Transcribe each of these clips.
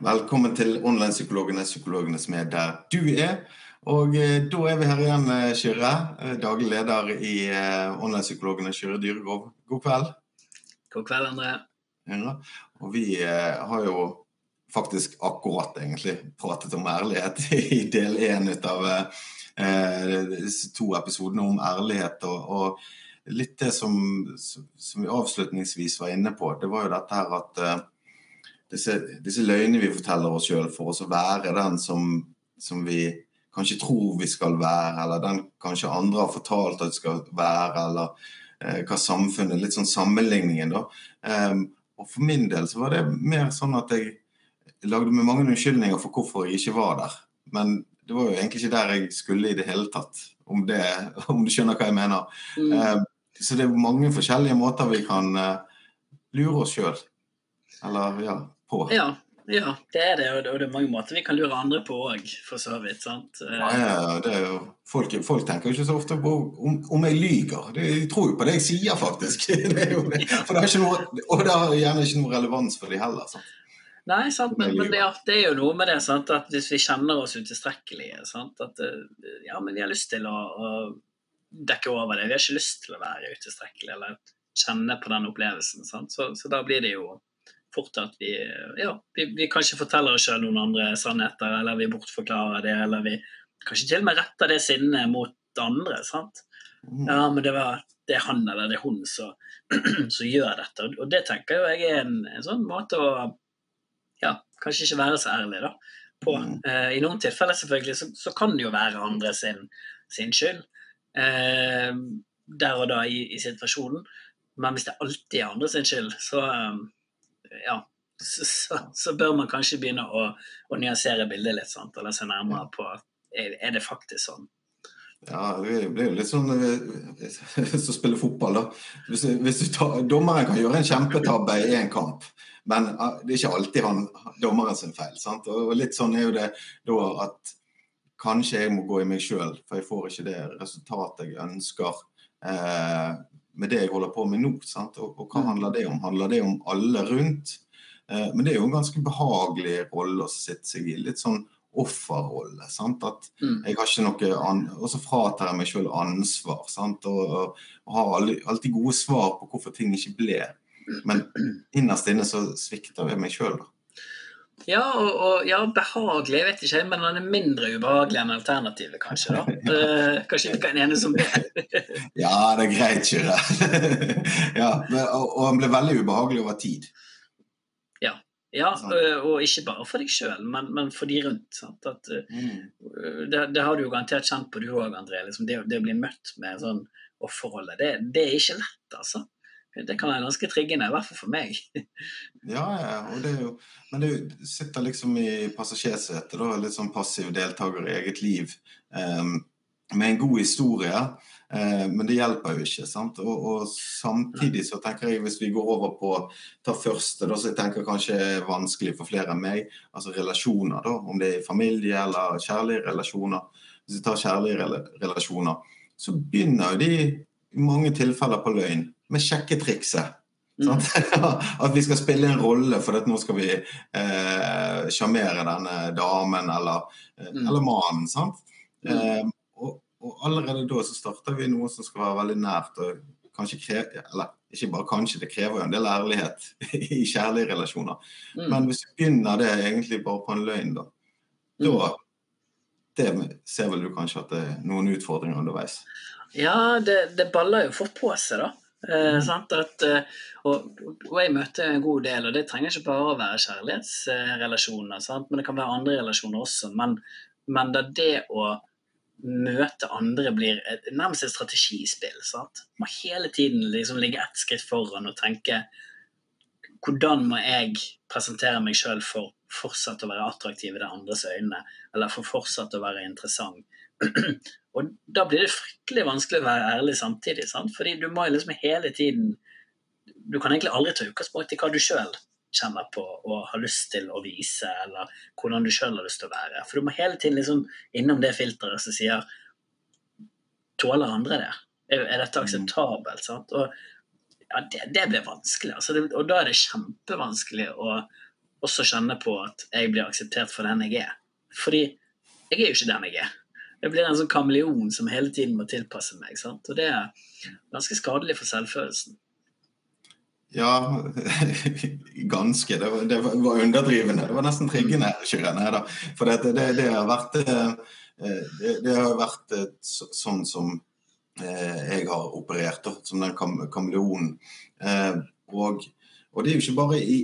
Velkommen til Online-psykologene, psykologene som er der du er. Og eh, da er vi her igjen, eh, Kyrre. Eh, daglig leder i eh, Online-psykologene, Kyrre Dyregård. God kveld. God kveld, André. Ja. Og vi eh, har jo faktisk akkurat egentlig pratet om ærlighet i del én av eh, disse to episodene om ærlighet. Og, og litt det som, som, vi avslutningsvis var inne på, det var jo dette her at eh, disse, disse løgnene vi forteller oss sjøl for oss å være den som, som, vi kanskje tror vi skal være, eller den kanskje andre har fortalt at vi skal være, eller eh, hva samfunnet Litt sånn sammenligningen, da. Um, og for min del så var det mer sånn at jeg lagde meg mange unnskyldninger for hvorfor jeg ikke var der. Men det var jo egentlig ikke der jeg skulle i det hele tatt, om, det, om du skjønner hva jeg mener. Mm. Um, så det er mange forskjellige måter vi kan uh, lure oss sjøl. Eller ja, på. Ja, ja, det er det, og det er mange måter vi kan lure andre på òg, for så vidt. sant? Ja, ja, det er jo, folk, folk tenker jo ikke så ofte på om, om jeg lyver. De tror jo på det jeg sier, faktisk. Det jo. For det har ikke noe, og det har gjerne ikke noe relevans for de heller. sant? Nei, sant, men, men det, det, er jo noe med det sant, at hvis vi kjenner oss utilstrekkelige sant, at eh, ja, men vi har lyst til å, å dekke over det. Vi har ikke lyst til å være utilstrekkelige eller kjenne på den opplevelsen. Sant? Så, så da blir det jo fort at vi, ja, vi, vi kanskje forteller oss selv noen andre sannheter, eller vi bortforklarer det, eller vi kanskje til og med retter det sinnet mot andre. sant? Mm. Ja, men det, var, det er han eller det er hun som, som gjør dette. Og det tenker jeg er en, en, sånn måte å ja, kanskje ikke være så ærlig da, på. Mm. Eh, I noen tilfeller selvfølgelig så, så, kan det jo være andre sin, sin skyld eh, der og da i, i, situasjonen. Men hvis det alltid er andre sin skyld, så, um, ja, så, så, bør man kanskje begynne å, å nyansere bildet litt sant? eller se nærmere på er, er det faktisk sånn. Ja, det blir jo litt sånn som spiller fotball, da. Hvis, hvis tar, dommeren kan gjøre en kjempetabbe i en kamp, men ah, det er ikke alltid han, dommeren sin feil. sant? Og litt sånn er jo det da at kanskje jeg må gå i meg sjøl, for jeg får ikke det resultatet jeg ønsker. Eh, med det jeg holder på med nå. Sant? Og, og hva mm. handler det om? Handler det om alle rundt? Eh, men det er jo en ganske behagelig rolle å sitte seg i. Litt sånn offerrolle. sant? At mm. jeg har ikke noe Og så fratar jeg meg sjøl ansvar. sant? Og, og har alltid gode svar på hvorfor ting ikke ble. Men innerst inne så svikter jeg meg sjøl, da. Ja, og, og, ja, behagelig, jeg vet ikke, men han er mindre ubehagelig enn alternativet, kanskje. da. Uh, kanskje ikke en enes om det. ja, det er greit, Kyrre. ja, men, og, og, han ble veldig ubehagelig over tid. Ja, ja og, og ikke bare for deg sjøl, men, men, for de rundt. At, uh, mm. det, det, har du jo garantert kjent på du òg, André. Liksom det, det, å bli møtt med sånn offerrolle, det, det er ikke lett, altså det kan være ganske triggende, i hvert fall for meg. ja, ja, og det er jo, men du sitter liksom i passasjersetet, litt sånn passiv deltaker i eget liv, um, med en god historie. Uh, men det hjelper jo ikke. sant? Og, og, samtidig så tenker jeg, hvis vi går over på ta første, da, så jeg tenker kanskje er vanskelig for flere enn meg, altså relasjoner, da, om det er familie eller kjærlige relasjoner. Hvis vi tar kjærlige relasjoner, så begynner de i mange tilfeller på løgn med sjekketrikset. Mm. at vi skal spille en rolle for at nå skal vi sjarmere eh, denne damen eller, eh, mm. eller mannen. sant? Mm. Eh, og, og, allerede da så starter vi noe som skal være veldig nært. og kanskje krever, eller ikke bare kanskje, det krever jo en del ærlighet i kjærlige relasjoner. Mm. Men hvis vi begynner det egentlig bare på en løgn, da, mm. da det ser vel du kanskje at det er noen utfordringer underveis? Ja, det, det baller jo fort på seg, da. Eh, mm. at, eh, og, og, jeg møter en god del, og det trenger ikke bare å være kjærlighetsrelasjoner, sant? men det kan være andre relasjoner også. Men, men da det å møte andre blir et, nærmest et strategispill. Sant? Man hele tiden liksom ligge ett skritt foran og tenke hvordan må jeg presentere meg sjøl for fortsatt å være attraktiv i det andres øyne, eller for fortsatt å være interessant. Og da blir det fryktelig vanskelig å være ærlig samtidig. Sant? Fordi du må liksom hele tiden Du kan egentlig aldri ta utgangspunkt i hva du sjøl kjenner på og har lyst til å vise, eller hvordan du sjøl har lyst til å være. For du må hele tiden liksom innom det filteret som sier Tåler andre det? Er, er dette akseptabelt? Sant? Og ja, det, det blir vanskelig. Altså, det, og da er det kjempevanskelig å også kjenne på at jeg blir akseptert for den jeg er. Fordi jeg er jo ikke den jeg er. Jeg blir en sånn kameleon som hele tiden må tilpasse meg. Sant? Og det er ganske skadelig for selvfølelsen. Ja, ganske. Det var, det var, underdrivende. Det var nesten triggende. Nei, For det, det, det, har vært eh, det, det har vært sånn som eh, jeg har operert, som den kameleonen. Eh, og og det er jo ikke bare i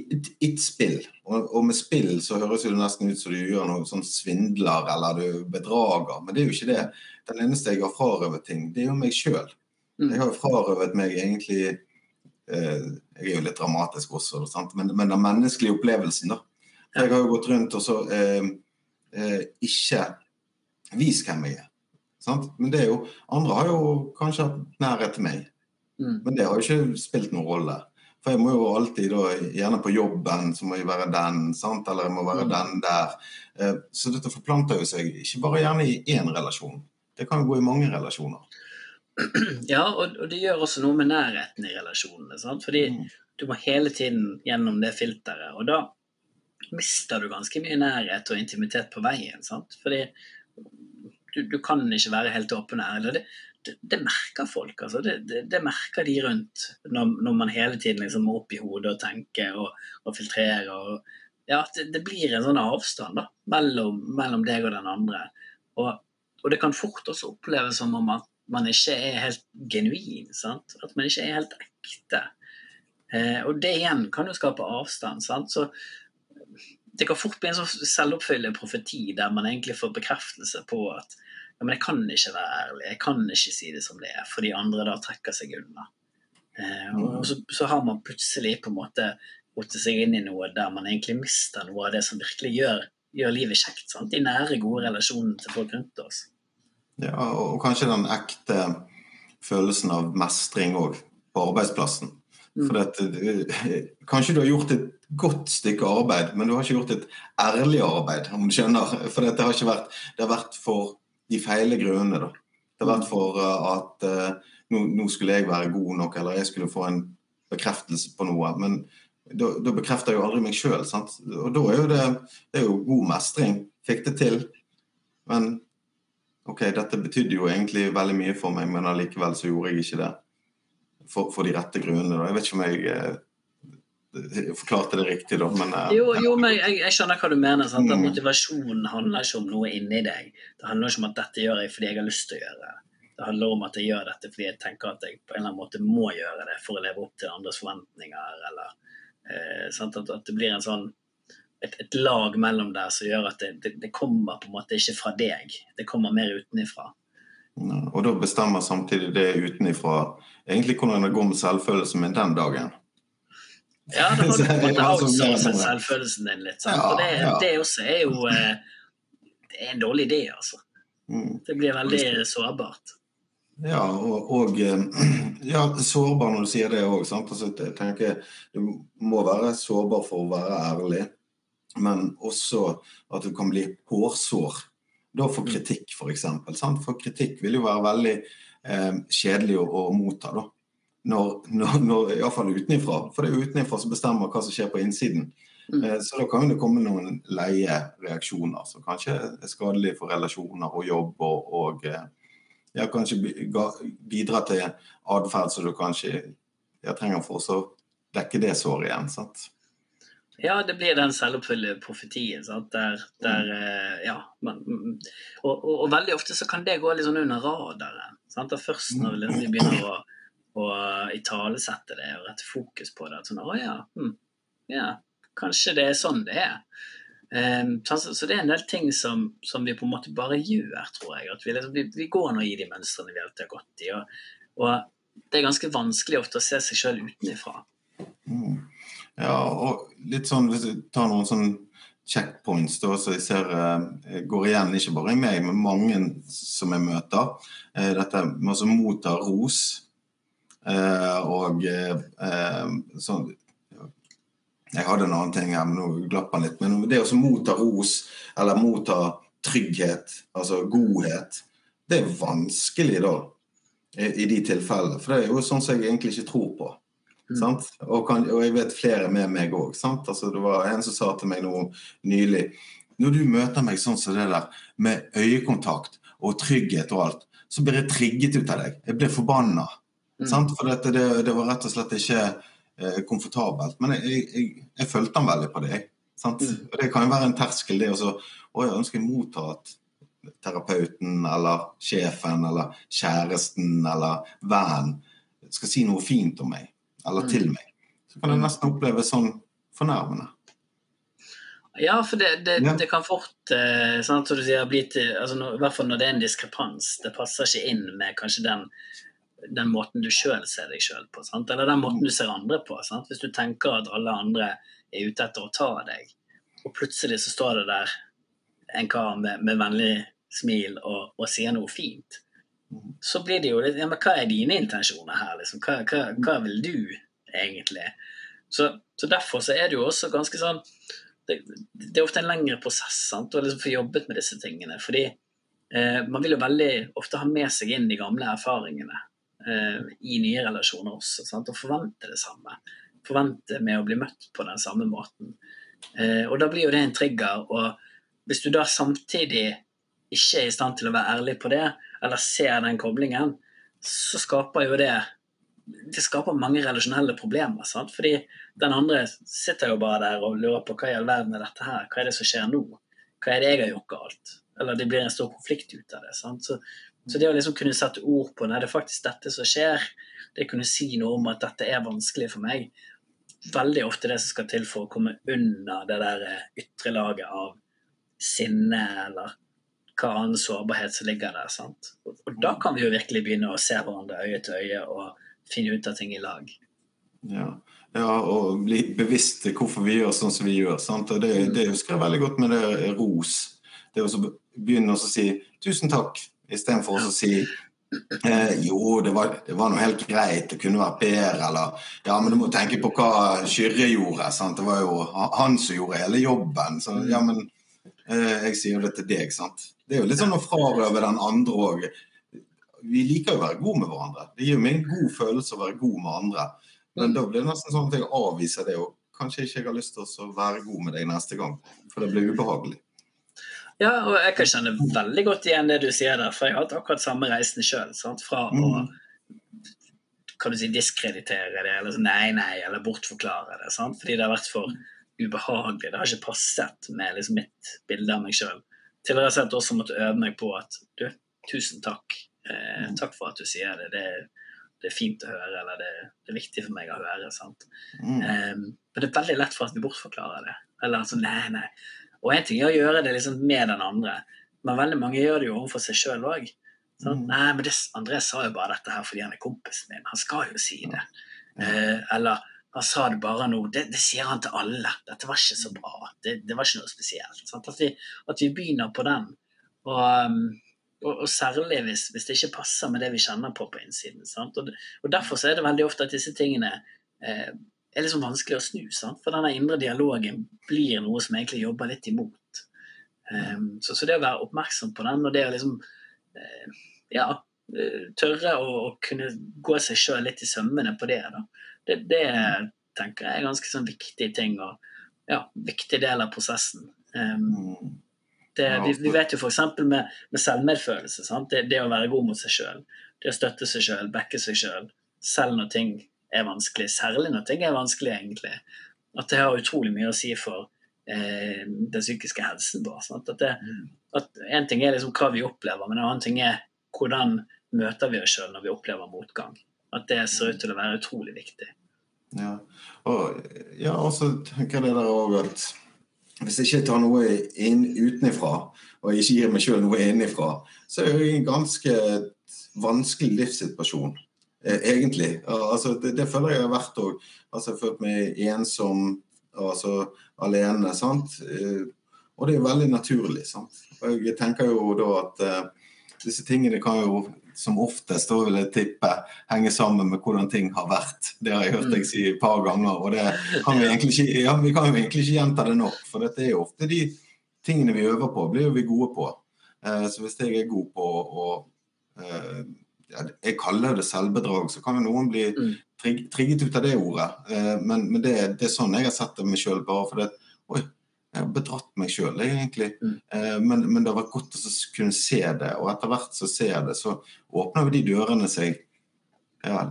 ett spill. Og, og, med spill så høres det nesten ut som du gjør noe sånn svindler eller du bedrager. Men det er jo ikke det. Den eneste jeg har frarøvet ting, det er jo meg sjøl. Mm. Jeg har frarøvet meg egentlig eh, Jeg er jo litt dramatisk også, men, men, den menneskelige opplevelsen, da. Jeg har jo gått rundt og så eh, eh, ikke vist hvem jeg er. Sant? Men det er jo Andre har jo kanskje hatt nærhet til meg. Mm. Men det har jo ikke spilt noen rolle. For jeg må jo alltid, da, gjerne på jobben, så må jeg være den, sant? eller jeg må være mm. den der. Eh, så dette forplanter jo seg ikke bare gjerne i én relasjon. Det kan jo gå i mange relasjoner. Ja, og, det gjør også noe med nærheten i relasjonene. Sant? Fordi mm. du må hele tiden gjennom det filteret. Og da mister du ganske mye nærhet og intimitet på veien. Sant? Fordi du, du kan ikke være helt åpen og ærlig. Det, det, merker folk. Altså. Det, det, det, merker de rundt når, når, man hele tiden liksom må opp i hodet og tenke og, og filtrere. Og, ja, det, blir en sånn avstand da, mellom, mellom deg og den andre. Og, og, det kan fort også oppleves som om at man ikke er helt genuin. Sant? At man ikke er helt ekte. Eh, og det igjen kan jo skape avstand. Sant? Så det kan fort bli en sånn selvoppfyllende profeti der man egentlig får bekreftelse på at ja, men jeg kan ikke være ærlig, jeg kan ikke si det som det er, for de andre da trekker seg unna. Eh, og så, så, har man plutselig på en måte rotet seg inn i noe der man egentlig mister noe av det som virkelig gjør, gjør livet kjekt. Sant? De nære, gode relasjonene til folk rundt oss. Ja, og kanskje den ekte følelsen av mestring òg, på arbeidsplassen. Mm. For dette, kanskje du har gjort et godt stykke arbeid, men du har ikke gjort et ærlig arbeid, om du skjønner. For dette har, vært, det har vært for de feile grunnene. da. Det har vært for uh, at uh, nå, nå, skulle jeg være god nok, eller jeg skulle få en bekreftelse på noe. Men da, da bekrefter jeg jo aldri meg sjøl. Og da er jo det, det er jo god mestring. Fikk det til. Men OK, dette betydde jo egentlig veldig mye for meg, men allikevel så gjorde jeg ikke det. For, for de rette grunnene. Jeg vet ikke om jeg eh, forklarte det riktig, da. Men, uh, jo, jo, men jeg, jeg, skjønner hva du mener. Sant? At mm. Motivasjonen handler ikke om noe inni deg. Det handler ikke om at dette gjør jeg fordi jeg har lyst til å gjøre det. Det handler om at jeg gjør dette fordi jeg tenker at jeg på en eller annen måte må gjøre det for å leve opp til andres forventninger. Eller, eh, at, at, det blir en sånn et, et, lag mellom der som gjør at det, det, det, kommer på en måte ikke fra deg. Det kommer mer utenifra. Ja, og da bestemmer samtidig det utenifra egentlig hvordan det går med selvfølelsen min den dagen. Ja, da har du på en måte outsourcet selvfølelsen din litt. Sant? og det, det, også er jo eh, det er en dårlig idé, altså. Mm. Det blir veldig sårbart. Ja, og, og eh, ja, sårbar når du sier det òg. Altså, jeg tenker Du må være sårbar for å være ærlig, men også at du kan bli hårsår. Da for mm. kritikk, f.eks. For, for kritikk vil jo være veldig eh, kjedelig å, å motta. da når, når, når Iallfall utenifra. For det er utenifra som bestemmer hva som skjer på innsiden. Mm. Eh, så da kan det komme noen leie reaksjoner som kanskje er skadelige for relasjoner og jobb, og, og eh, ja, kanskje bidra til atferd som du kanskje ja, trenger for å dekke det såret igjen. sant? Ja, det blir den selvoppfyllende profetien. Sant? Der, der mm. Eh, ja, man, og, og, og, veldig ofte så kan det gå litt sånn under radaren. Sant? Og først når mm. vi begynner å og italesette det og rette fokus på det. At sånn, å ja, hm, ja, kanskje det er sånn det er. Um, så, så, det er en del ting som, som, vi på en måte bare gjør, tror jeg. At vi, liksom, vi, vi går nå i de mønstrene vi alltid har gått i. Og, og, det er ganske vanskelig ofte å se seg sjøl utenfra. Mm. Ja, og litt sånn hvis du tar noen sånn checkpoints da, så jeg ser eh, går igjen ikke bare i meg, men mange som jeg møter. Eh, dette med å motta ros og eh, sånn Jeg hadde en annen ting her, men nå glapp den litt. Men det å motta ros, eller motta trygghet, altså godhet, det er vanskelig da, i, i de tilfellene. For det er jo sånn som jeg egentlig ikke tror på. Mm. Og, kan, og, jeg vet flere med meg òg. Altså, det var en som sa til meg noe nylig Når du møter meg sånn som det der, med øyekontakt og trygghet og alt, så blir jeg trigget ut av deg. Jeg blir forbanna. Mm. For det, det, det, var rett og slett ikke eh, komfortabelt. Men jeg, jeg, jeg, følte han veldig på det. Sant? Mm. Og det kan jo være en terskel, det også. Å, jeg ønsker motta at terapeuten eller sjefen eller kjæresten eller vennen skal si noe fint om meg eller til mm. meg. Så kan det mm. nesten oppleves sånn fornærmende. Ja, for det, det, ja. det kan fort sånn at du sier, bli til, altså når, I hvert fall når det er en diskrepans. Det passer ikke inn med kanskje den, den måten du sjøl ser deg sjøl på. Sant? Eller den måten du ser andre på. Sant? Hvis du tenker at alle andre er ute etter å ta deg, og plutselig så står det der en kar med, med vennlig smil og, og, sier noe fint, så blir det jo litt Ja, men hva er dine intensjoner her, liksom? Hva, hva, hva vil du egentlig? Så, så, derfor så er det jo også ganske sånn det, det er ofte en lengre prosess sant? å liksom få jobbet med disse tingene. Fordi eh, man vil jo veldig ofte ha med seg inn de gamle erfaringene i nye relasjoner også. Sant? Og forvente det samme. Forvente med å bli møtt på den samme måten. Eh, og da blir jo det en trigger. Og hvis du da samtidig ikke er i stand til å være ærlig på det, eller ser den koblingen, så skaper jo det det skaper mange relasjonelle problemer. Sant? Fordi den andre sitter jo bare der og lurer på hva i all verden er dette her, hva er det som skjer nå? Hva er det jeg har gjort galt? Eller det blir en stor konflikt ut av det. Sant? Så, så det å liksom kunne sette ord på nei, det er faktisk dette som skjer, det kunne si noe om at dette er vanskelig for meg, veldig ofte det som skal til for å komme unna det der ytre laget av sinne eller hva annen sårbarhet som ligger der. sant? Og, og, da kan vi jo virkelig begynne å se hverandre øye til øye og finne ut av ting i lag. Ja, ja og bli bevisst hvorfor vi gjør sånn som vi gjør. sant? Og Det, mm. det husker jeg veldig godt med det ros. Det å begynne å si 'tusen takk', istedenfor å si Eh, jo, det var, det var noe helt greit. Det kunne vært bedre, eller Ja, men du må tenke på hva Kyrre gjorde. Sant? Det var jo han som gjorde hele jobben. Så ja, men eh, jeg sier jo det til deg, sant. Det er jo litt sånn å frarøve den andre òg. Vi liker jo å være gode med hverandre. Det gir meg en god følelse å være god med andre. Men da blir det nesten sånn at jeg avviser det. Og kanskje ikke jeg har lyst til å være god med deg neste gang. For det blir ubehagelig. Ja, og jeg kan kjenne veldig godt igjen det du sier der. For jeg har hatt akkurat samme reisen sjøl. Fra å mm. kan du si, diskreditere det, eller nei, nei, eller bortforklare det. Sant? Fordi det har vært for ubehagelig. Det har ikke passet med liksom, mitt bilde av meg sjøl til jeg har sett også måtte øve meg på at du, tusen takk. Eh, takk for at du sier det. det. det. er fint å høre, eller det, det, er viktig for meg å høre. sant? Mm. Eh, men det er veldig lett for at vi bortforklarer det. Eller altså, nei, nei. Og én ting er å gjøre det liksom med den andre, men veldig mange gjør det jo overfor seg sjøl òg. Mm. Nei, men det, André sa jo bare dette her fordi han er kompisen min. Han skal jo si det. Uh, eller han sa det bare nå. Det, det, sier han til alle. Dette var ikke så bra. Det, det var ikke noe spesielt. At vi, at, vi, begynner på den. Og, um, og, og særlig hvis, hvis, det ikke passer med det vi kjenner på på innsiden. Og, og, Derfor er det veldig ofte at disse tingene eh, er liksom vanskelig å snu. Sant? For denne indre dialogen blir noe som egentlig jobber litt imot. Um, så, så, det å være oppmerksom på den, og det å liksom uh, ja, eh, tørre å, å, kunne gå seg sjøl litt i sømmene på det, det, det tenker jeg er ganske sånn viktig ting og ja, viktig del av prosessen. Um, det, vi, vi, vet jo f.eks. Med, med selvmedfølelse. Det, det, å være god mot seg sjøl. Det å støtte seg sjøl, backe seg sjøl. Selv. selv når ting er vanskelig. Særlig når ting er vanskelig, egentlig. At det har utrolig mye å si for eh, den psykiske helsen vår. Sant? At, det, mm. at En ting er liksom hva vi opplever, men en annen ting er hvordan møter vi oss sjøl når vi opplever motgang. At det ser ut til å være utrolig viktig. Ja, og, ja, så tenker jeg det der òg at hvis jeg ikke tar noe inn utenfra, og ikke gir meg sjøl noe innenfra, så er jeg i en ganske vanskelig livssituasjon, egentlig. Altså, det, det, føler jeg har vært òg. Altså, jeg har følt meg ensom, altså alene. sant? Eh, og det er veldig naturlig. sant? Og jeg tenker jo da at uh, disse tingene kan jo som oftest da vil jeg tippe henge sammen med hvordan ting har vært. Det har jeg hørt deg si et par ganger. og det kan Vi egentlig ikke, ja, vi kan jo egentlig ikke gjenta det nok. For dette er jo ofte de tingene vi øver på, blir jo vi gode på. Uh, så hvis jeg er god på å eh, Jeg kaller det selvbedrag, så kan jo noen bli trig, trigget ut av det ordet. Eh, men, men det, det, er sånn jeg har sett det meg sjøl, bare fordi Oi, jeg har bedratt meg sjøl, egentlig. Mm. Eh, men, men, det har vært godt å kunne se det, og etter hvert så ser jeg det, så åpner de dørene seg ja,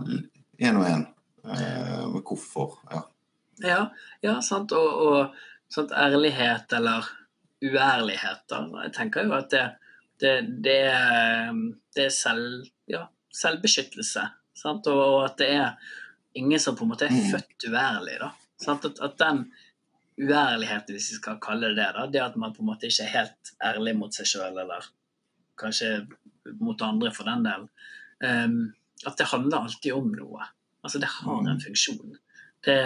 én og én. Eh, hvorfor. Ja, ja, ja sant. Og, og sant, ærlighet eller uærlighet, da. Jeg tenker jo at det det, det, det er selv, ja, selvbeskyttelse. Sant? Og at det er ingen som på en måte er mm. født uærlig. Da. At, at, den uærligheten, hvis vi skal kalle det det, da, det at man på en måte ikke er helt ærlig mot seg sjøl, eller kanskje mot andre for den del, um, at det handler alltid om noe. Altså det har en mm. funksjon. Det,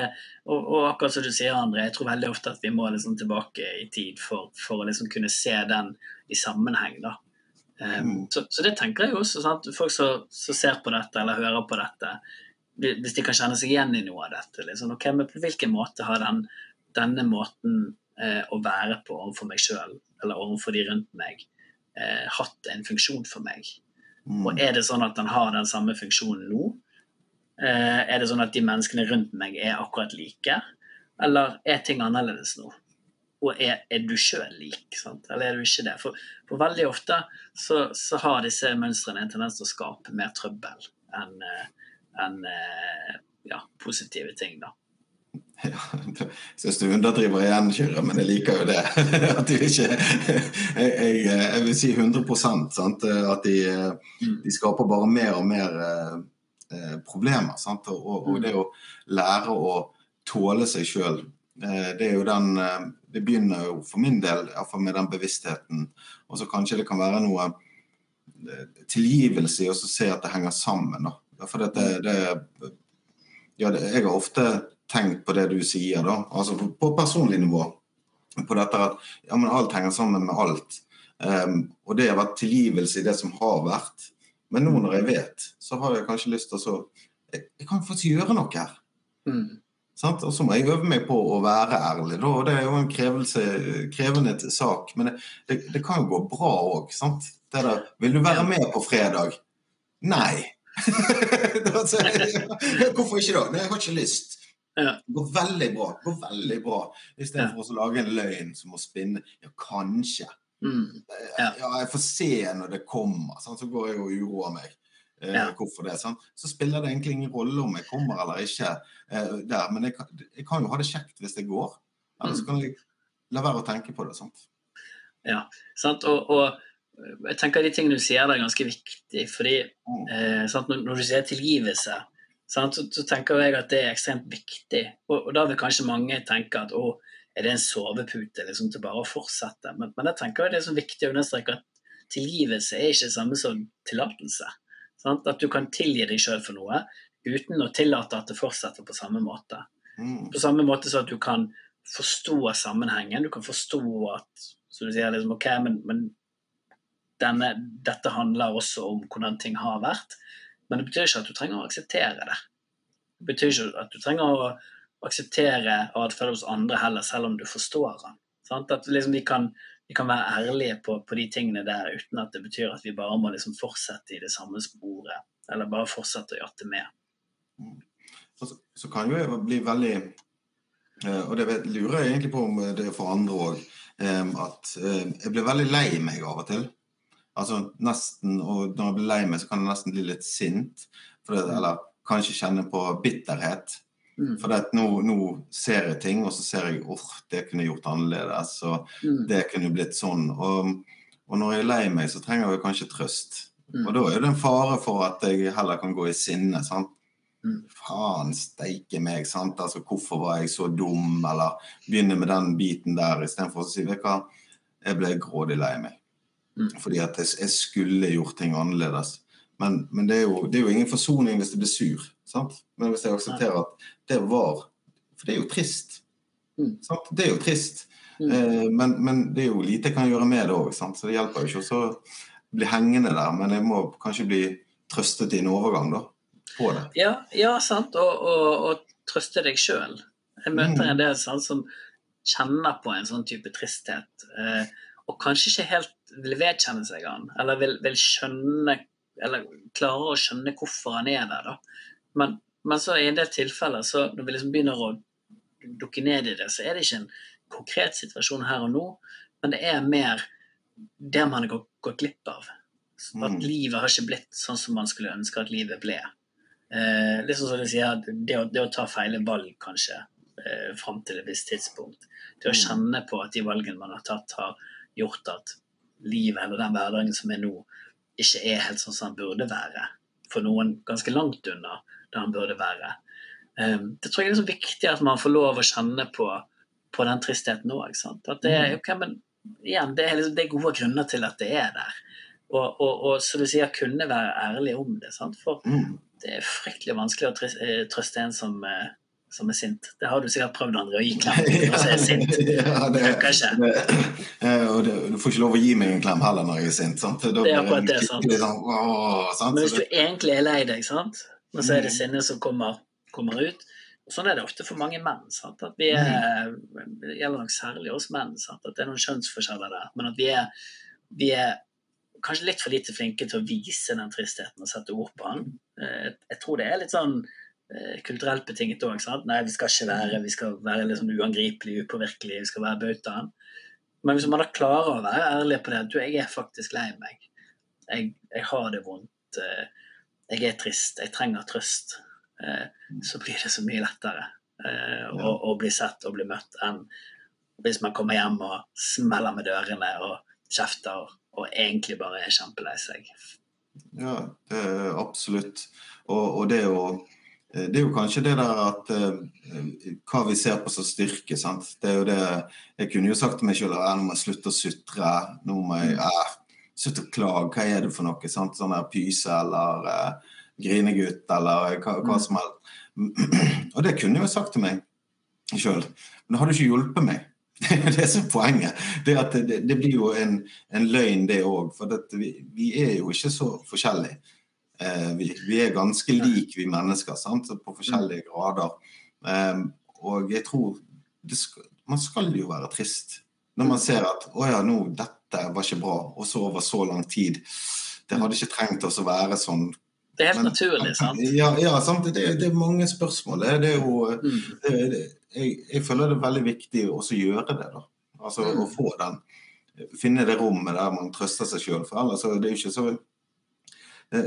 og, og, akkurat som du sier, André, jeg tror veldig ofte at vi må liksom tilbake i tid for, for å liksom kunne se den i sammenheng. da. Um, så, så, det tenker jeg også. Sant? Folk som, som, ser på dette eller hører på dette, hvis de kan kjenne seg igjen i noe av dette. Liksom, okay, men på hvilken måte har den, denne måten eh, å være på overfor meg sjøl eller overfor de rundt meg eh, hatt en funksjon for meg? Mm. Og er det sånn at den har den samme funksjonen nå? Eh, er det sånn at de menneskene rundt meg er akkurat like? Eller er ting annerledes nå? Og er, er du sjøl lik, sant? eller er du ikke det? For, for veldig ofte så, så, har disse mønstrene en tendens til å skape mer trøbbel enn en, eh, ja, positive ting. da. Ja, syns du underdriver igjen, Kyrre, men jeg liker jo det. At du ikke jeg, jeg, jeg, vil si 100 sant? At de, mm. de, skaper bare mer og mer eh, problemer. Sant? Og, og, mm. det å lære å tåle seg sjøl Eh, det er jo den eh, Det begynner jo for min del iallfall med den bevisstheten. Og så kanskje det kan være noe eh, tilgivelse i å se at det henger sammen. Da. For det, det, ja, det, Jeg har ofte tenkt på det du sier, da. Altså på personlig nivå. På dette at ja, men alt henger sammen med alt. Um, og det har vært tilgivelse i det som har vært. Men nå når jeg vet, så har jeg kanskje lyst til å jeg, jeg kan faktisk gjøre noe her. Mm. Sant? Og så må jeg øve meg på å være ærlig. Da. Det er jo en krevende sak. Men det, det, det kan jo gå bra òg. Vil du være med på fredag? Nei. Hvorfor ikke da? Nei, jeg har ikke lyst. Det går veldig bra. Det går veldig bra. Istedenfor ja. å lage en løgn som må spinne. Ja, kanskje. Mm. Ja. ja. jeg får se når det kommer. Sant? Så går jeg og uroer meg. Eh, ja. hvorfor det. Sant? Så spiller det egentlig ingen rolle om jeg kommer eller ikke eh, der. Men jeg kan, jeg kan, jo ha det kjekt hvis det går. Eller så mm. kan jeg la være å tenke på det. sant? Ja, sant. Og, og jeg tenker de tingene du sier der er ganske viktig. fordi mm. eh, sant? Når, når, du sier tilgivelse, sant? Så, så, tenker jeg at det er ekstremt viktig. Og, og da vil kanskje mange tenke at å, er det en sovepute liksom, til bare å fortsette? Men, men jeg tenker det er så viktig å understreke at tilgivelse er ikke det samme som tillatelse. Sant? At du kan tilgi deg sjøl for noe uten å tillate at det fortsetter på samme måte. Mm. På samme måte så at du kan forstå sammenhengen. Du kan forstå at så du sier liksom, ok, men, men denne, dette handler også om hvordan ting har vært. Men det betyr ikke at du trenger å akseptere det. Det betyr ikke at du trenger å akseptere atferd hos andre heller, selv om du forstår den. Sant? At liksom vi kan vi kan være ærlige på, på, de tingene der uten at det betyr at vi bare må liksom fortsette i det samme sporet. Eller bare fortsette å jatte med. Mm. Så, så, kan jo jeg bli veldig eh, Og det lurer jeg egentlig på om det er for andre òg. Eh, at eh, jeg blir veldig lei meg av og til. Altså nesten, og Når jeg blir lei meg, så kan jeg nesten bli litt sint. Det, eller kanskje kjenne på bitterhet. Mm. For nå, nå, ser jeg ting, og så ser jeg at oh, det kunne jeg gjort annerledes. Og mm. det kunne blitt sånn. Og, og, når jeg er lei meg, så trenger jeg kanskje trøst. Mm. Og da er det en fare for at jeg heller kan gå i sinne. sant? Mm. Faen steike meg, sant. Altså, hvorfor var jeg så dum? Eller begynne med den biten der istedenfor å si vet du hva, jeg ble grådig lei meg. Mm. Fordi at jeg, jeg, skulle gjort ting annerledes. Men, men det, er jo, det, er jo, ingen forsoning hvis det blir sur. Sant? Men hvis jeg aksepterer at det var For det er jo trist. Mm. Det er jo trist. Mm. Eh, men, men, det er jo lite jeg kan gjøre med det òg, så det hjelper jo ikke å bli hengende der. Men jeg må kanskje bli trøstet i en overgang da, på det. Ja, ja sant. Og, og, og, trøste deg sjøl. Jeg møter mm. en del sant, som kjenner på en sånn type tristhet. Eh, og kanskje ikke helt vil vedkjenne seg han, eller vil, vil skjønne eller klarer å skjønne hvorfor han er der. da. Men, men så i en del tilfeller, så når vi liksom begynner å dukke ned i det, så er det ikke en konkret situasjon her og nå, men det er mer det man har gått glipp av. At mm. livet har ikke blitt sånn som man skulle ønske at livet ble. Eh, liksom som du sier, det å, det å ta feile valg, kanskje, eh, fram til et visst tidspunkt. Det å mm. kjenne på at de valgene man har tatt, har gjort at livet eller den hverdagen som er nå, ikke er helt sånn som den burde være. For noen ganske langt unna der han burde være. Um, det tror jeg er så viktig at man får lov å kjenne på, på den tristheten òg. Mm. okay, men igjen, det er, liksom, det er gode grunner til at det er der. Og, og, og så du sier, kunne være ærlig om det. Sant? For mm. det er fryktelig vanskelig å eh, trøste en som, eh, som, er sint. Det har du sikkert prøvd, André, å gi klem når du er sint. ja, det, det. Det, eh, og det, du får ikke lov å gi meg en klem heller når jeg er sint. Sant? Da det er akkurat det, sant? Sånn, å, sant? Men hvis du egentlig er lei deg, sant? Men så er det sinnet sinne som kommer, kommer ut Sånn er det ofte for mange menn. Sant? At vi er, det gjelder nok særlig oss menn. Sant? At det er noen kjønnsforskjeller der. Men at vi er, vi er kanskje litt for lite flinke til å vise den tristheten og sette ord på den. Eh, jeg tror det er litt sånn eh, kulturelt betinget òg. Nei, vi skal ikke være vi skal være liksom uangripelige, upåvirkelige, vi skal være bautaen. Men hvis man da klarer å være ærlig på det du, jeg er faktisk lei meg, jeg, jeg har det vondt, eh, jeg er trist, jeg trenger trøst, så blir det så mye lettere å, å bli sett og bli møtt enn hvis man kommer hjem og smeller med dørene og kjefter og egentlig bare er kjempelei seg. Ja, absolutt. Og, og, det, er jo, det er jo kanskje det der at Hva vi ser på som styrke. sant? Det er jo det Jeg kunne jo sagt til meg sjøl at nå må jeg slutte å sutre. Nå må jeg uh, slutte å klage. Hva er det for noe? sant? Sånn der pyse eller uh, grinegutt eller hva, hva mm. som helst. Og det kunne jeg jo sagt til meg sjøl, men det hadde ikke hjulpet meg. Det er det som er poenget. Det, det, det blir jo en, en løgn, det òg. For vi, vi, er jo ikke så forskjellige. Eh, vi, vi, er ganske like, vi mennesker, sant? på forskjellige grader. Eh, og jeg tror skal, Man skal jo være trist når man ser at å ja, nå, dette var ikke bra, og så over så lang tid. Det hadde ikke trengt oss å være sånn det er helt Men, naturlig, sant? Ja, ja sant? Det, det, er mange spørsmål. Det er jo, mm. det, jeg, jeg, føler det er veldig viktig å gjøre det. da. Altså mm. Å få den Finne det rommet der man trøster seg sjøl. For ellers er det jo ikke så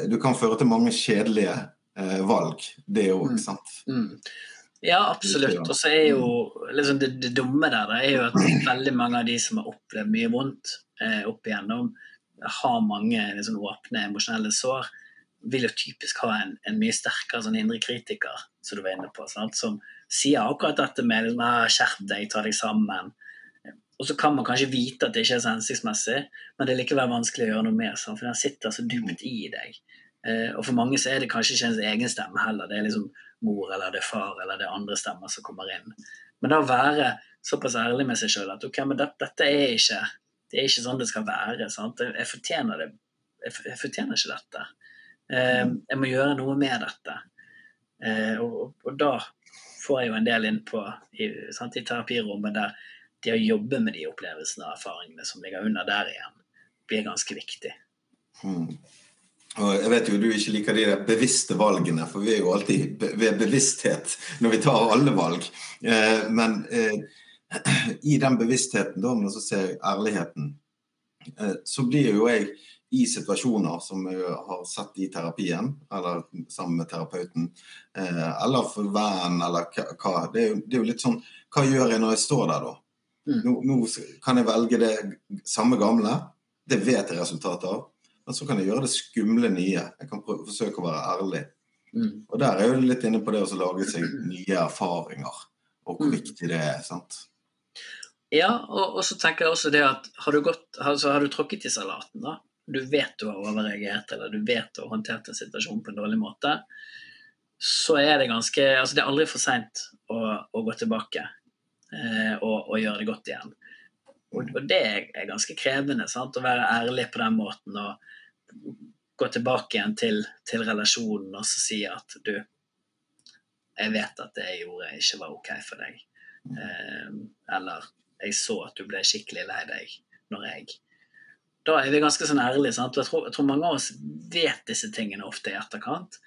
Du kan føre til mange kjedelige eh, valg, det òg, mm. sant? Mm. Ja, absolutt. Og så er jo liksom det, det, dumme der det er jo at veldig mange av de som har opplevd mye vondt eh, opp igjennom, har mange liksom, åpne emosjonelle sår vil jo typisk ha en, en mye sterkere sånn indre kritiker, som du var inne på, sant? som sier akkurat dette med liksom, ah, 'skjerp deg, ta deg sammen'. Og så kan man kanskje vite at det ikke er så hensiktsmessig, men det er likevel vanskelig å gjøre noe med, for den sitter så dypt i deg. Eh, og for mange så er det kanskje ikke ens egen stemme heller, det er liksom mor eller det er far eller det er andre stemmer som kommer inn. Men da være såpass ærlig med seg sjøl at ok, men dette, dette er ikke det er ikke sånn det skal være. Sant? Jeg fortjener det. Jeg fortjener ikke dette. Eh, jeg må gjøre noe med dette. Eh, og, og, da får jeg jo en del inn på i, sant, i terapirommet der det å jobbe med de opplevelsene og erfaringene som ligger under der igjen, blir ganske viktig. Hmm. Og jeg vet jo du ikke liker de bevisste valgene, for vi er jo alltid ved bevissthet når vi tar alle valg. Eh, men i den bevisstheten, da, men så ser jeg ærligheten, så blir jo jeg i situasjoner som jeg har sett i terapien, eller sammen med terapeuten, eh, eller for venn, eller hva. Det er, jo, det er, jo, litt sånn Hva gjør jeg når jeg står der, da? Mm. Nå, nå, kan jeg velge det samme gamle. Det vet jeg resultatet av. Men så kan jeg gjøre det skumle nye. Jeg kan prøve, forsøke å være ærlig. Mm. Og der er jeg jo litt inne på det å lage seg nye erfaringer, og hvor mm. viktig det er. sant? Ja, og, og, så tenker jeg også det at har du, gått, altså, har du tråkket i salaten, da? du vet du har overreagert, eller du vet du har håndtert en situasjon på en dårlig måte, så er det ganske Altså, det er aldri for seint å, å, gå tilbake eh, og, og, gjøre det godt igjen. Og, og det er ganske krevende, sant? å være ærlig på den måten og gå tilbake igjen til, til relasjonen og si at du jeg vet at det jeg gjorde, ikke var OK for deg. Eh, eller jeg så at du ble skikkelig lei deg når jeg da er vi ganske sånn ærlige. Sant? Jeg tror, jeg, tror, mange av oss vet disse tingene ofte i etterkant,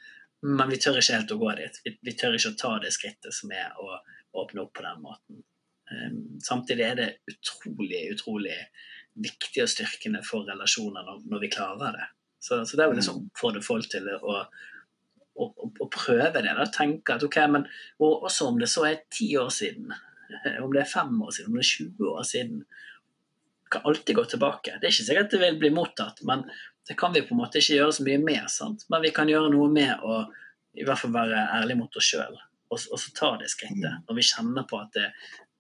men vi tør ikke helt å gå dit. Vi, vi tør ikke å ta det skrittet som er å åpne opp på den måten. Um, samtidig er det utrolig, utrolig viktig og styrkende for relasjoner når, når vi klarer det. Så, så det er jo liksom for det folk til å, å, prøve det. Da. Tenke at ok, men også om det så er ti år siden, om det er fem år siden, om det er 20 år siden, kan alltid gå tilbake. Det er ikke sikkert det vil bli mottatt, men det kan vi på en måte ikke gjøre så mye med. Sant? Men vi kan gjøre noe med å i hvert fall være ærlige mot oss sjøl, og, og, så ta det skrittet. Mm. Når vi kjenner på at det,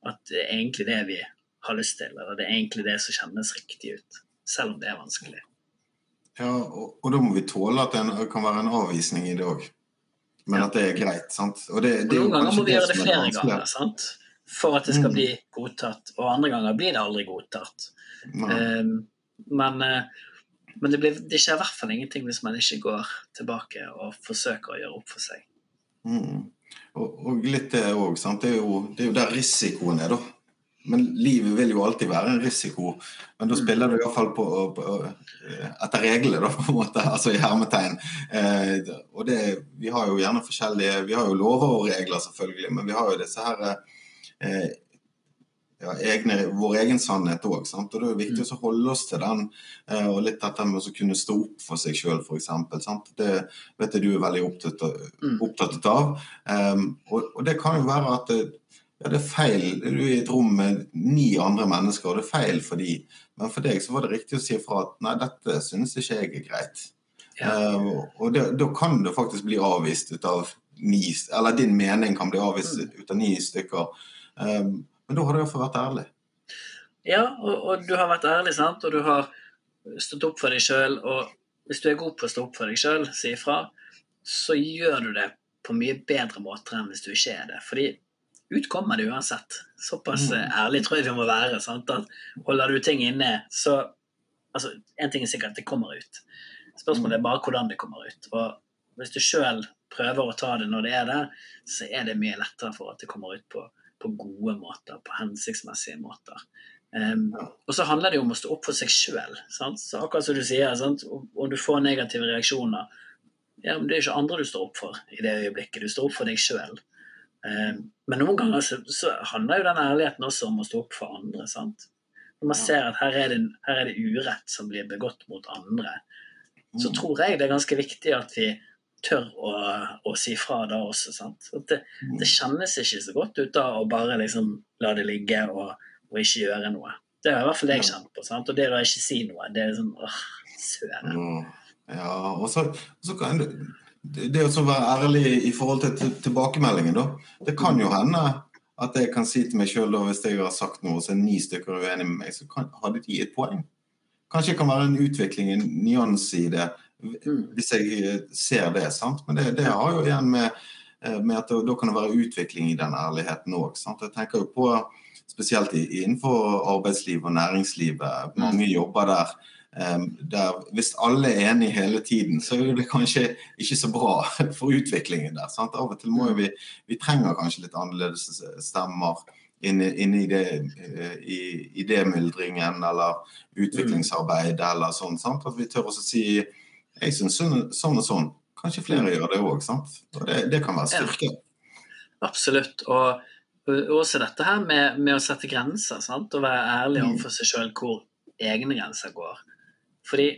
at det er egentlig det vi har lyst til, eller det er egentlig det som kjennes riktig ut. Selv om det er vanskelig. Ja, og, og da må vi tåle at det kan være en avvisning i det òg. Men ja. at det er greit. sant? Og det, det Noen ganger må vi gjøre det flere ganger. sant? For at det skal mm. bli godtatt. Og andre ganger blir det aldri godtatt. Um, men, uh, men det, blir, det, skjer i hvert fall ingenting hvis man ikke går tilbake og forsøker å gjøre opp for seg. Mm. Og, og, litt det òg, det, det er jo der risikoen er, da. Men livet vil jo alltid være en risiko. Men da mm. spiller du iallfall på, på, etter reglene, da, på en måte. Altså i hermetegn. Eh, og det, vi har jo gjerne forskjellige Vi har jo lover og regler, selvfølgelig, men vi har jo disse her eh, ja, egne, vår egen sannhet òg. Og det er viktig mm. å holde oss til den. Eh, og litt dette med å kunne stå opp for seg sjøl, f.eks. Det vet jeg du er veldig opptatt, mm. opptatt av. Um, og, og, det kan jo være at det, ja, det er feil. Du er i et rom med ni andre mennesker, og det er feil for de. Men for deg så var det riktig å si ifra at nei, dette synes ikke jeg er greit. Ja. Uh, og da kan det faktisk bli avvist ut av ni Eller din mening kan bli avvist mm. ut av ni stykker. Um, men da har du iallfall vært ærlig. Ja, og, og, du har vært ærlig, sant? og du har stått opp for deg sjøl. Og hvis du er god på å stå opp for deg sjøl, si ifra, så gjør du det på mye bedre måter enn hvis du ikke er det. Fordi ut kommer det uansett. Såpass mm. ærlig tror jeg vi må være. Sant? At holder du ting inne, så altså, En ting er sikkert at det kommer ut. Spørsmålet er bare hvordan det kommer ut. Og hvis du sjøl prøver å ta det når det er der, så er det mye lettere for at det kommer ut på på gode måter, på hensiktsmessige måter. Um, og så handler det jo om å stå opp for seg sjøl. Akkurat som du sier, sant? om du får negative reaksjoner ja, men Det er ikke andre du står opp for i det øyeblikket. Du står opp for deg sjøl. Um, men noen ganger så, så, handler jo den ærligheten også om å stå opp for andre. sant? Når man ser at her er, det, her er det urett som blir begått mot andre, så mm. tror jeg det er ganske viktig at vi tør å, å si fra da også. sant? Det, mm. det, kjennes ikke så godt ut da å bare liksom la det ligge og, og ikke gjøre noe. Det har i hvert fall jeg kjent på. sant? Og det å ikke si noe, det er sånn åh, søren. Mm. Ja, og så, kan det, det å være ærlig i forhold til tilbakemeldingen, da. Det kan jo hende at jeg kan si til meg sjøl hvis jeg har sagt noe, så er ni stykker uenig med meg, så kan, hadde de et poeng. Kanskje det kan være en utvikling, en nyanse i det. Hvis jeg eh, ser det. sant? Men det, det har jo igjen med, eh, med at da kan det være utvikling i den ærligheten òg. Jeg tenker jo på spesielt innenfor arbeidsliv og næringslivet. Mm. Mange jobber der. der hvis alle er enige hele tiden, så er det kanskje ikke så bra for utviklingen der. Sant? Av og til må mm. vi, vi trenger kanskje litt annerledes stemmer inn, inn i, eh, idémyldringen eller utviklingsarbeid eller sånn. Sant? At vi tør også si jeg syns sånn, sånn og sånn. Kanskje flere gjør det òg. Det, det kan være styrke. Ja. Absolutt. Og, også dette her med, med å sette grenser. Sant? Og være ærlig mm. overfor seg sjøl hvor egne grenser går. Fordi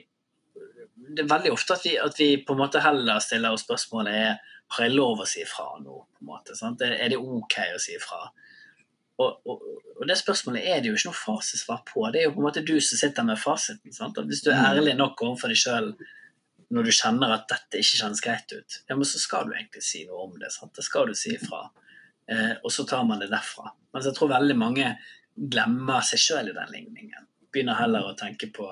det er veldig ofte at vi, at vi på en måte heller stiller oss spørsmålet er har jeg lov å si fra nå. på en måte, sant? Er det OK å si fra? Og, og, og, det spørsmålet er det jo ikke noe fasesvar på. Det er jo på en måte du som sitter med fasiten. Sant? Hvis du er mm. ærlig nok overfor deg sjøl når du kjenner at dette ikke kjennes greit ut, ja, men så skal du egentlig si noe om det. Sant? Det skal du si ifra. Eh, og så tar man det derfra. Mens jeg tror veldig mange glemmer seg sjøl i den ligningen. Begynner heller å tenke på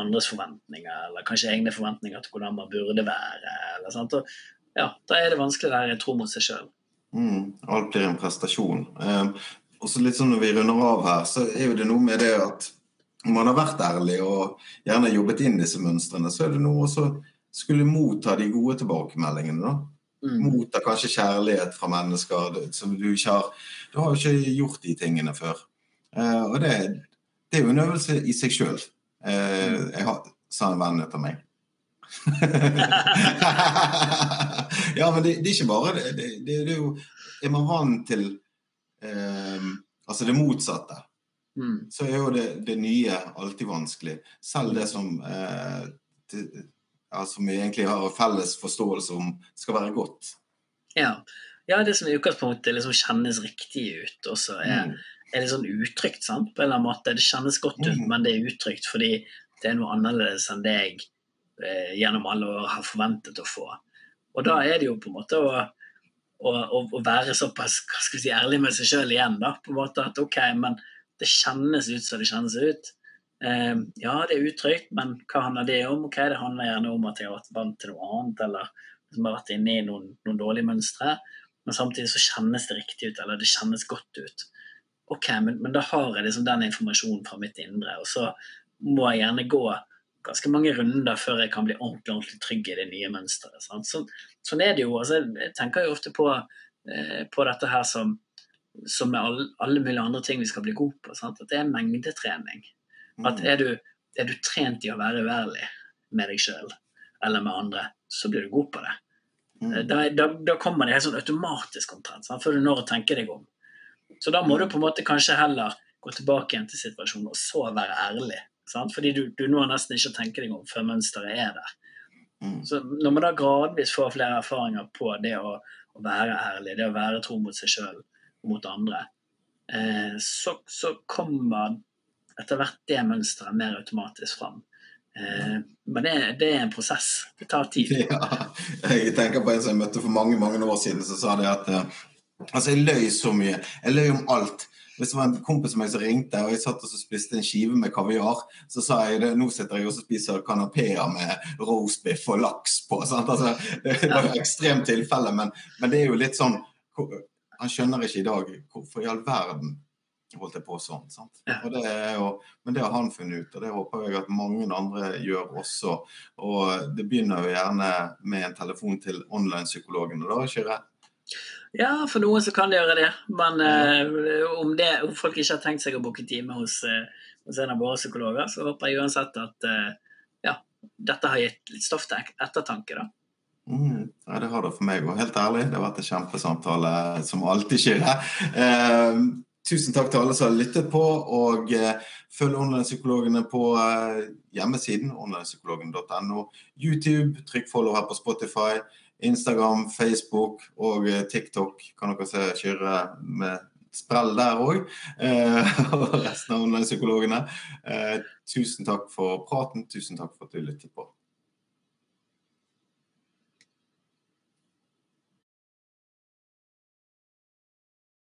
andres forventninger, eller kanskje egne forventninger til hvordan man burde være. Eller, sant? Og, ja, da er det vanskelig å være tro mot seg sjøl. Mm, alt blir en prestasjon. Eh, og så litt sånn Når vi runder av her, så er jo det noe med det at man har vært ærlig og gjerne jobbet inn disse mønstrene, så er det noe å skulle motta de gode tilbakemeldingene. da. Mm. Motta kanskje kjærlighet fra mennesker som du ikke har Du har jo ikke gjort de tingene før. Uh, og det, det, er jo en øvelse i seg sjøl. Eh, har, sa en venn etter meg. ja, men det, det, er ikke bare det. Det, det, det er jo Er man vant til eh, altså det motsatte, mm. så er jo det, nye alltid vanskelig. Selv det som eh, til, ja, som vi egentlig har felles forståelse om skal være godt. Ja, ja det som i utgangspunktet liksom kjennes riktig ut, også er, mm. er litt sånn utrygt. sant? På en eller annen måte. Det kjennes godt ut, mm. men det er utrygt fordi det er noe annerledes enn det jeg eh, gjennom alle år har forventet å få. Og da er det jo på en måte å, å, være såpass hva skal si, ærlig med seg sjøl igjen. da, på en måte At OK, men det kjennes ut som det kjennes ut. Eh, ja, det er utrygt, men hva handler det om? Ok, Det handler gjerne om at jeg har vært vant til noe annet, eller som har vært inne i noen, noen dårlige mønstre. Men samtidig så kjennes det riktig ut, eller det kjennes godt ut. Ok, men, men da har jeg liksom den informasjonen fra mitt indre. Og så må jeg gjerne gå ganske mange runder før jeg kan bli ordentlig, ordentlig trygg i det nye mønsteret. Så, sånn er det jo. Altså, jeg tenker jo ofte på, eh, på dette her som, som med alle, alle, mulige andre ting vi skal bli gode på. Sant? At det er mengdetrening. At mm. er du, er du trent i å være uærlig med deg sjøl eller med andre, så blir du god på det. Mm. Eh, da, da, da, kommer det helt sånn automatisk omtrent, sant? før du når å tenke deg om. Så da må du på en måte kanskje heller gå tilbake igjen til situasjonen og så være ærlig Sant? Fordi du, du når nesten ikke å tenke deg om før mønsteret er der. Mm. Så når man da gradvis får flere erfaringer på det å, å være ærlig, det å være tro mot seg sjøl mot andre, eh, så, så, kommer etter hvert det mønsteret mer automatisk fram. Eh, men det, det, er en prosess. Det tar tid. Ja, jeg tenker på en som jeg møtte for mange mange år siden, som sa det at eh, altså jeg løy så mye. Jeg løy om alt. Hvis det var en kompis av meg som ringte, og jeg satt og spiste en skive med kaviar, så sa jeg det, nå sitter jeg og spiser kanapeer med roastbiff og laks på. Altså, det var jo ekstremt tilfelle, men, men, det er jo litt sånn Han skjønner ikke i dag hvorfor i all verden holdt jeg på sånn. sant? Det jo, men det har han funnet ut, og det håper jeg at mange andre gjør også. Og det begynner jo gjerne med en telefon til online-psykologen, og da er ikke rett ja, for noen så kan det gjøre det. Men uh, om, det, om, folk ikke har tenkt seg å booke time hos, uh, hos, en av våre psykologer, så håper jeg uansett at uh, ja, dette har gitt litt stoff til ettertanke. da. Mm, ja, det har det for meg òg, helt ærlig. Det har vært en kjempesamtale som alltid skjer Eh, tusen takk til alle som har lyttet på, og eh, følg online-psykologene på eh, hjemmesiden onlinepsykologen.no, YouTube, trykk follow her på Spotify. Instagram, Facebook og eh, TikTok kan dere se Kyrre med sprell der òg. Eh, og resten av online-psykologene. Eh, tusen takk for praten. Tusen takk for at du lyttet på.